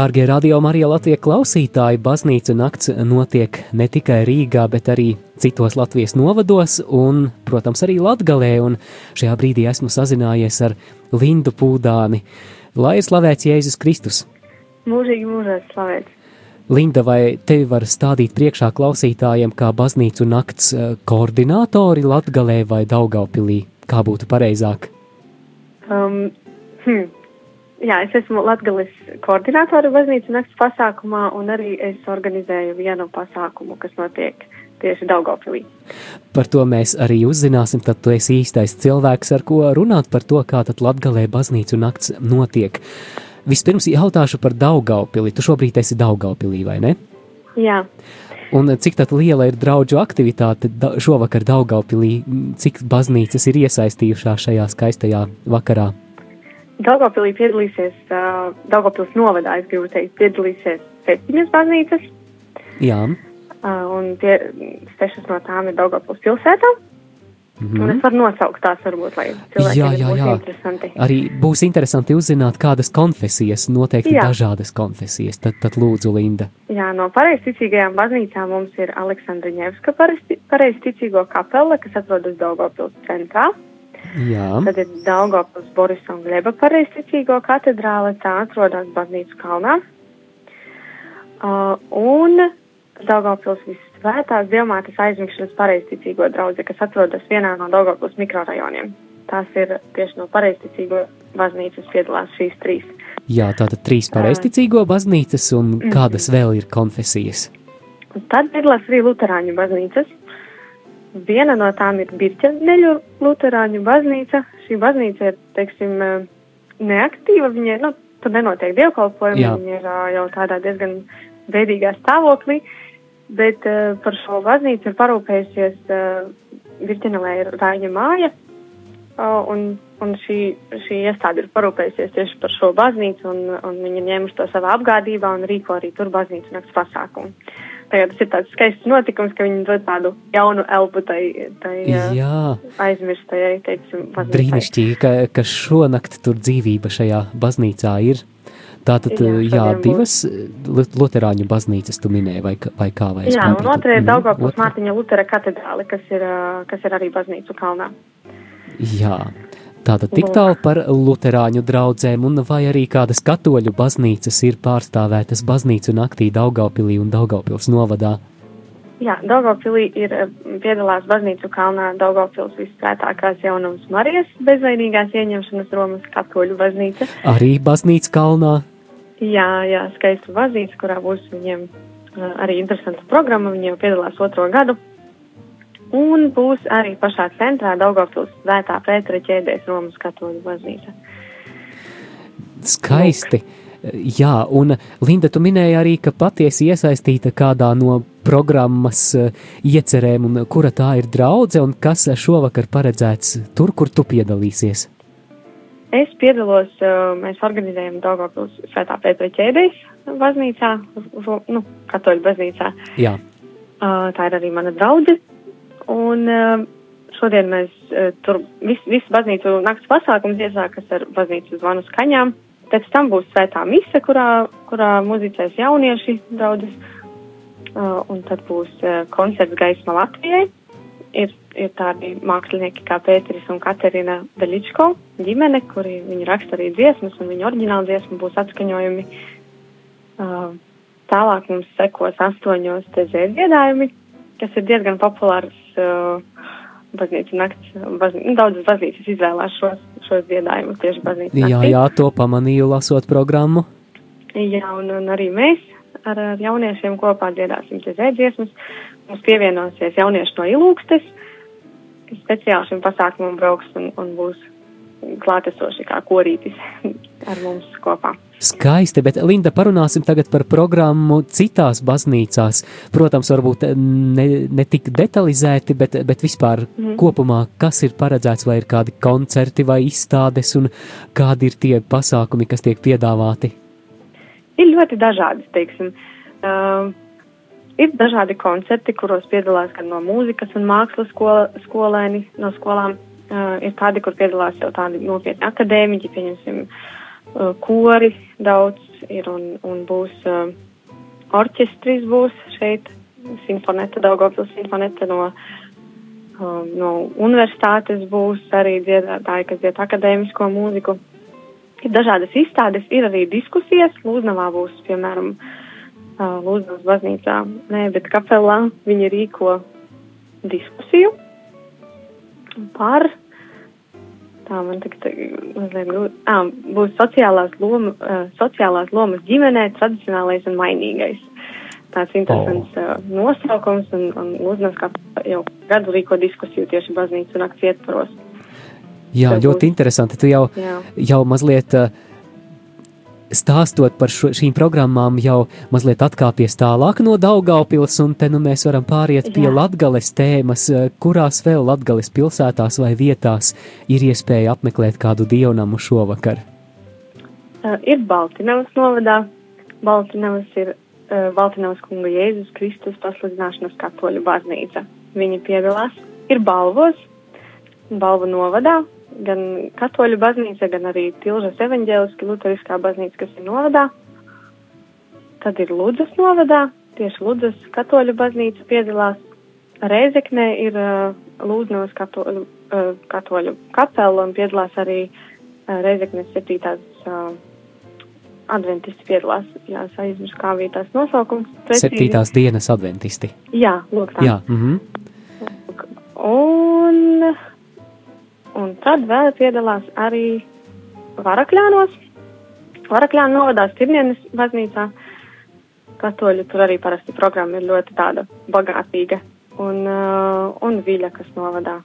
Dārgie radio Marija Latvijas klausītāji, baznīca nakts notiek ne tikai Rīgā, bet arī citos Latvijas novados un, protams, arī Latgalē, un šajā brīdī esmu sazinājies ar Lindu Pūdāni. Lai ir slavēts Jēzus Kristus! Mūžīgi mūžīgi slavēts! Linda, vai tevi var stādīt priekšā klausītājiem kā baznīcu nakts eh, koordinātori Latgalē vai Daugaupilī? Kā būtu pareizāk? Um, hmm. Jā, es esmu Latgales koordinātori baznīcu nakts pasākumā un arī es organizēju vienu pasākumu, kas notiek tieši Daugaupilī. Par to mēs arī uzzināsim, tad tu esi īstais cilvēks, ar ko runāt par to, kā tad Latgalē baznīcu nakts notiek. Vispirms jautāšu par Daugaupili. Tu šobrīd esi Daugaupilī, vai ne? Jā. Un cik tad liela ir draudžu aktivitāte da šovakar Daugaupilī? Cik baznīcas ir iesaistījušās šajā skaistajā vakarā? Daugavpilī piedalīsies, uh, Daugavpils novadā, es gribu teikt, piedalīsies septiņas baznīcas. Jā. Uh, un tie, sešas no tām ir Daugavpils pilsētā. Mm -hmm. Un es varu nosaukt tās, varbūt, lai cilvēkiem jā, jā, būs jā. interesanti. Arī būs interesanti uzzināt, kādas konfesijas, noteikti jā. dažādas konfesijas. Tad, tad lūdzu, Linda. Jā, no pareizticīgajām baznīcām mums ir Aleksandra Ņevska pareizticīgo kapela, kas atrodas Daugavpils centrā. Jā. Tad ir Daugavpils Borisa un Gleba pareizticīgo katedrāle, tā atrodas baznīcu kalnā. Uh, un Daugavpils visvētās Dievmātes aizmigšanas pareizticīgo draudze, kas atrodas vienā no Daugavpils mikrorajoniem. Tās ir tieši no pareizticīgo baznīcas piedalās šīs trīs. Jā, tātad trīs pareizticīgo baznīcas un mm. kādas vēl ir konfesijas? Un tad piedalās arī luterāņu baznīcas. Viena no tām ir Birķeneļu luterāņu baznīca. Šī baznīca ir, teiksim, neaktīva, viņa, nu, tur nenotiek dievkalpojumi, viņa ir jau tādā diezgan veidīgā stāvoklī. Bet uh, par šo baznīcu ir parūpējusies uh, Virģinelē ir Rāņa māja, uh, un, un šī, šī iestāde ir parūpējusies tieši par šo baznīcu, un, un viņi ņēmuši to savā apgādībā un rīko arī tur baznīcu nakts pasākumu. Tagad tas ir tāds skaists notikums, ka viņi dod tādu jaunu elpu tai, tai aizmirstajai, teiksim, baznīcai. Brīnišķīgi, ka, ka šonakt tur dzīvība šajā baznīcā ir. Tātad, jā, jā divas būs. luterāņu baznīcas tu minēji, vai, vai kā vai Jā, un otrā ir Daugavpils Mārtiņa Lutera katedrāle, kas ir, kas ir arī baznīcu kalnā. Jā, tātad tik tālu par luterāņu draudzēm, un vai arī kādas katoļu baznīcas ir pārstāvētas baznīcu naktī Daugavpilī un Daugavpils novadā? Jā, Daugavpilī ir piedalās baznīcu kalnā Daugavpils visvētākās jaunums Marijas bezvainīgās ieņemšanas Romas katoļu baznīca. Arī baznīca kalnā? Jā, jā, skaista baznīca, kurā būs viņiem arī interesanta programma, viņi jau piedalās otro gadu. Un būs arī pašā centrā Daugavpils svētā Pētera ķēdēs Romas katoļu baznīca. Skaisti! Lūk. Jā, un Linda, tu minēji arī, ka patiesi iesaistīta kādā no programmas eh, iecerēm, un kura tā ir draudze, un kas šovakar paredzēts tur, kur tu piedalīsies? Es piedalos, eh, mēs organizējam Daugavpils Svētā Pētera ķēdēs baznīcā, nu, katoļu baznīcā. Jā. Tā ir arī mana draudze, un šodien mēs tur, viss vis baznīcu nakts pasākums iesākas ar baznīcu zvanu skaņām, pēc tam būs svētā mise, kurā, kurā muzicēs jaunieši draudzes, Uh, un tad būs koncerts gaisma Latvijai. Ir, ir tādi mākslinieki kā Pēteris un Katerina Daļičko ģimene, kuri viņi raksta arī dziesmas, un viņa oriģināla dziesma būs atskaņojumi. Tālāk mums sekos astoņos tezē dziedājumi, kas ir diezgan populārs uh, baznīca nakts. Baznīca, nu, daudzas baznīcas izvēlās šos, šos dziedājumus tieši naktī. Jā, jā, to pamanīju lasot programmu. Jā, un, un arī mēs ar, ar jauniešiem kopā dziedāsim dziesmas. Mums pievienosies jaunieši no ilūgstes, kas speciāli šim pasākumam brauks un, un būs klātesoši kā korītis ar mums kopā. Skaisti, bet Linda, parunāsim tagad par programmu citās baznīcās. Protams, varbūt ne, ne tik detalizēti, bet, bet vispār mm. kopumā, kas ir paredzēts, vai ir kādi koncerti vai izstādes un kādi ir tie pasākumi, kas tiek piedāvāti? ir ļoti dažādas, teiksim. Uh, ir dažādi koncerti, kuros piedalās gan no mūzikas un mākslas skola, skolēni no skolām. Uh, ir tādi, kur piedalās jau tādi nopietni akadēmiķi, pieņemsim, uh, kori daudz ir un, un būs uh, orķestris būs šeit, simfoneta, Daugavpils simfoneta no, uh, no universitātes būs arī dziedātāji, kas dzied akadēmisko mūziku. Ir dažādas izstādes, ir arī diskusijas. Lūznavā būs, piemēram, uh, Lūznavas baznīcā, nē, bet kapelā viņi rīko diskusiju par tā man tagad mazliet grūti. Ah, būs sociālās, loma, sociālās lomas ģimenē, tradicionālais un mainīgais. Tāds interesants oh. nosaukums un, un Lūdzenes kā jau gadu rīko diskusiju tieši baznīcu un akciju ietvaros. Jā, Tas ļoti būs... interesanti. Tu jau, jā. jau mazliet uh, stāstot par šo, šīm programmām, jau mazliet atkāpies tālāk no Daugaupils, un te nu mēs varam pāriet pie Jā. Latgales tēmas, eh, kurās vēl Latgales pilsētās vai vietās ir iespēja apmeklēt kādu dievnamu šovakar. Uh, ir Baltinavas novadā. Baltinavas ir uh, Baltinavas kunga Jēzus Kristus pasludināšanas katoļu baznīca. Viņi piedalās. Ir Balvos, Balvu novadā, gan katoļu baznīca, gan arī Tilžas evaņģēliski luteriskā baznīca, kas ir novadā. Tad ir Ludzas novadā, tieši Ludzas katoļu baznīca piedalās. Reizeknē ir uh, Lūznavas katoļu, uh, katoļu kapela un piedalās arī uh, Reizeknes septītās uh, adventisti piedalās. Jā, es aizmirsu, kā bija tās nosaukums. Precīzi. Septītās dienas adventisti. Jā, lūk tā. Jā. Mm un Un tad vēl piedalās arī Varakļānos, Varakļānu novadā Stirnienes baznīcā. Katoļu tur arī parasti programma ir ļoti tāda bagātīga. Un, uh, un Viļa, kas novadā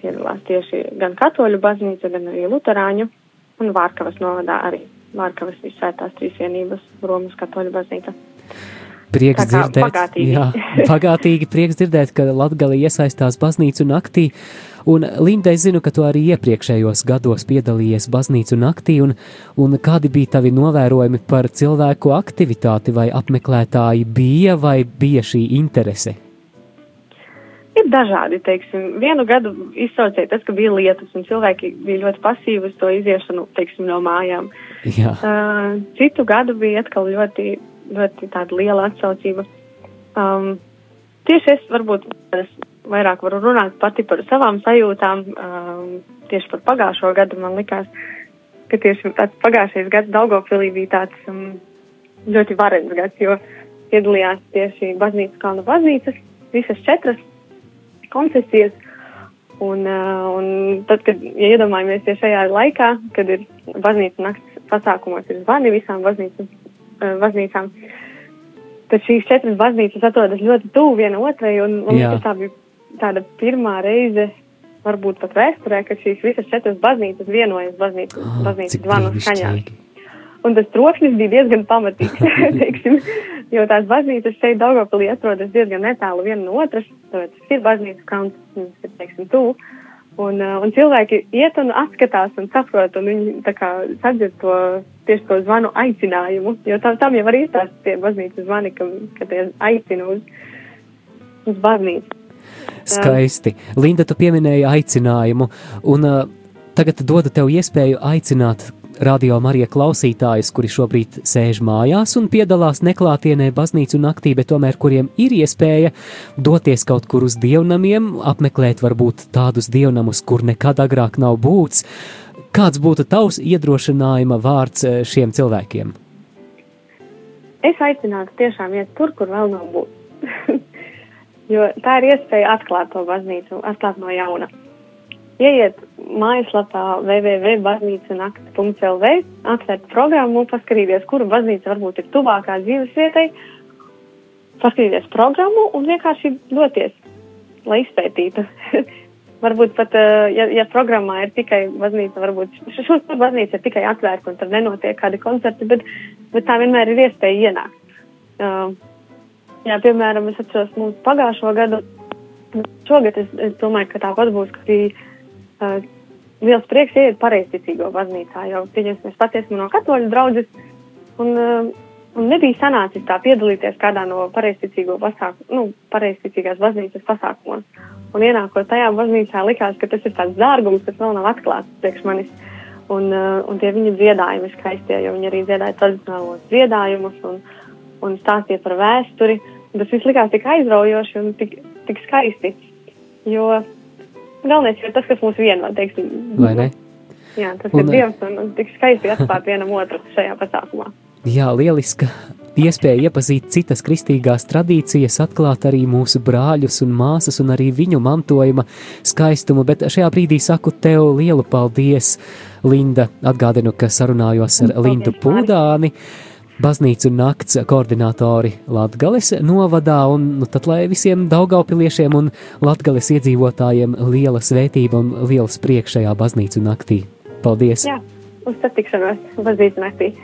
piedalās tieši gan katoļu baznīca, gan arī luterāņu. Un Vārkavas novadā arī Vārkavas visvētās trīsvienības Romas katoļu baznīca. Prieks dzirdēt, bagātīgi. Jā, bagātīgi prieks dzirdēt, ka Latgali iesaistās baznīcu naktī. Un, Linda, es zinu, ka tu arī iepriekšējos gados piedalījies baznīcu naktī, un, un kādi bija tavi novērojumi par cilvēku aktivitāti, vai apmeklētāji bija, vai bija šī interese? Ir dažādi, teiksim, vienu gadu izsaucēja tas, ka bija lietas, un cilvēki bija ļoti pasīvi uz to iziešanu, teiksim, no mājām. Jā. Uh, citu gadu bija atkal ļoti, ļoti tāda liela atsaucība. Um, tieši es varbūt vairāk varu runāt pati par savām sajūtām. Um, tieši par pagājušo gadu man likās, ka tieši tāds pagājušais gads Daugopilī bija tāds um, ļoti varens gads, jo piedalījās tieši baznīcas kalna baznīcas, visas četras koncesijas. Un, uh, un tad, kad ja iedomājamies tieši šajā laikā, kad ir baznīca nakts pasākumos, ir zvani visām baznīcas, baznīcām, tad šīs četras baznīcas atrodas ļoti tuvu viena otrai, un liekas, tā bija tāda pirmā reize, varbūt pat vēsturē, ka šīs visas četras baznīcas vienojas baznīcas, oh, baznīcas zvanu skaņā. Un tas trokšņis bija diezgan pamatīgs, teiksim, jo tās baznīcas šeit Daugavpilī atrodas diezgan netālu viena no otras, tāpēc tas ir baznīcas kauns, tas ir, teiksim, tuvu. Un, uh, un cilvēki iet un atskatās un saprot, un viņi sadzird to tieši to zvanu aicinājumu, jo tam, tam jau arī ir tās tie baznīcas zvani, ka, ka tie aicina uz, uz baznīcu. Skaisti. Linda, tu pieminēji aicinājumu, un uh, tagad dodu tev iespēju aicināt radio Marija klausītājus, kuri šobrīd sēž mājās un piedalās neklātienē baznīcu naktī, bet tomēr kuriem ir iespēja doties kaut kur uz dievnamiem, apmeklēt varbūt tādus dievnamus, kur nekad agrāk nav būts. Kāds būtu tavs iedrošinājuma vārds uh, šiem cilvēkiem? Es aicinātu tiešām iet tur, kur vēl nav būts. jo tā ir iespēja atklāt to baznīcu, atklāt no jauna. Ieiet mājaslapā www.baznīcanakts.lv, atvērt programmu, paskatīties, kura baznīca varbūt ir tuvākā dzīves vietai, paskatīties programmu un vienkārši doties, lai izpētītu. varbūt pat, eh, ja, ja programmā ir tikai baznīca, varbūt šur baznīca ir tikai atvērta un tad nenotiek kādi koncerti, bet, bet tā vienmēr ir iespēja ienākt. Uh, Jā, piemēram, es atceros mūsu pagājušo gadu. Šogad es, es domāju, ka tāpat būs, ka bija uh, liels prieks iet pareizticīgo baznīcā, jo, pieņemsim, es pats esmu no katoļu draudzes, un, uh, un nebija sanācis tā piedalīties kādā no pareizticīgo pasākumu, nu, pareizticīgās baznīcas pasākumos. Un ienākot tajā baznīcā likās, ka tas ir tāds dārgums, kas vēl nav atklāts priekš manis. Un, uh, un tie viņa dziedājumi skaistie, jo viņi arī dziedāja tradicionālos dziedājumus un, un stāstīja par vēsturi. Tas viss likās tik aizraujoši un tik, tik skaisti. Jo galvenais ir tas, kas mūs vieno, teiksim. Vai ne? Jā, tas un, ir Dievs un, un tik skaisti atklāt vienam otru šajā pasākumā. Jā, lieliska iespēja iepazīt citas kristīgās tradīcijas, atklāt arī mūsu brāļus un māsas un arī viņu mantojuma skaistumu, bet šajā brīdī saku tev lielu paldies, Linda. Atgādinu, ka sarunājos ar paldies, Lindu Pūdāni. Baznīcu nakts koordinātori Latgales novadā, un nu, tad lai visiem daugaupiliešiem un Latgales iedzīvotājiem liela svētība un liels priekš šajā baznīcu naktī. Paldies! Jā, uz satikšanos baznīcu naktī!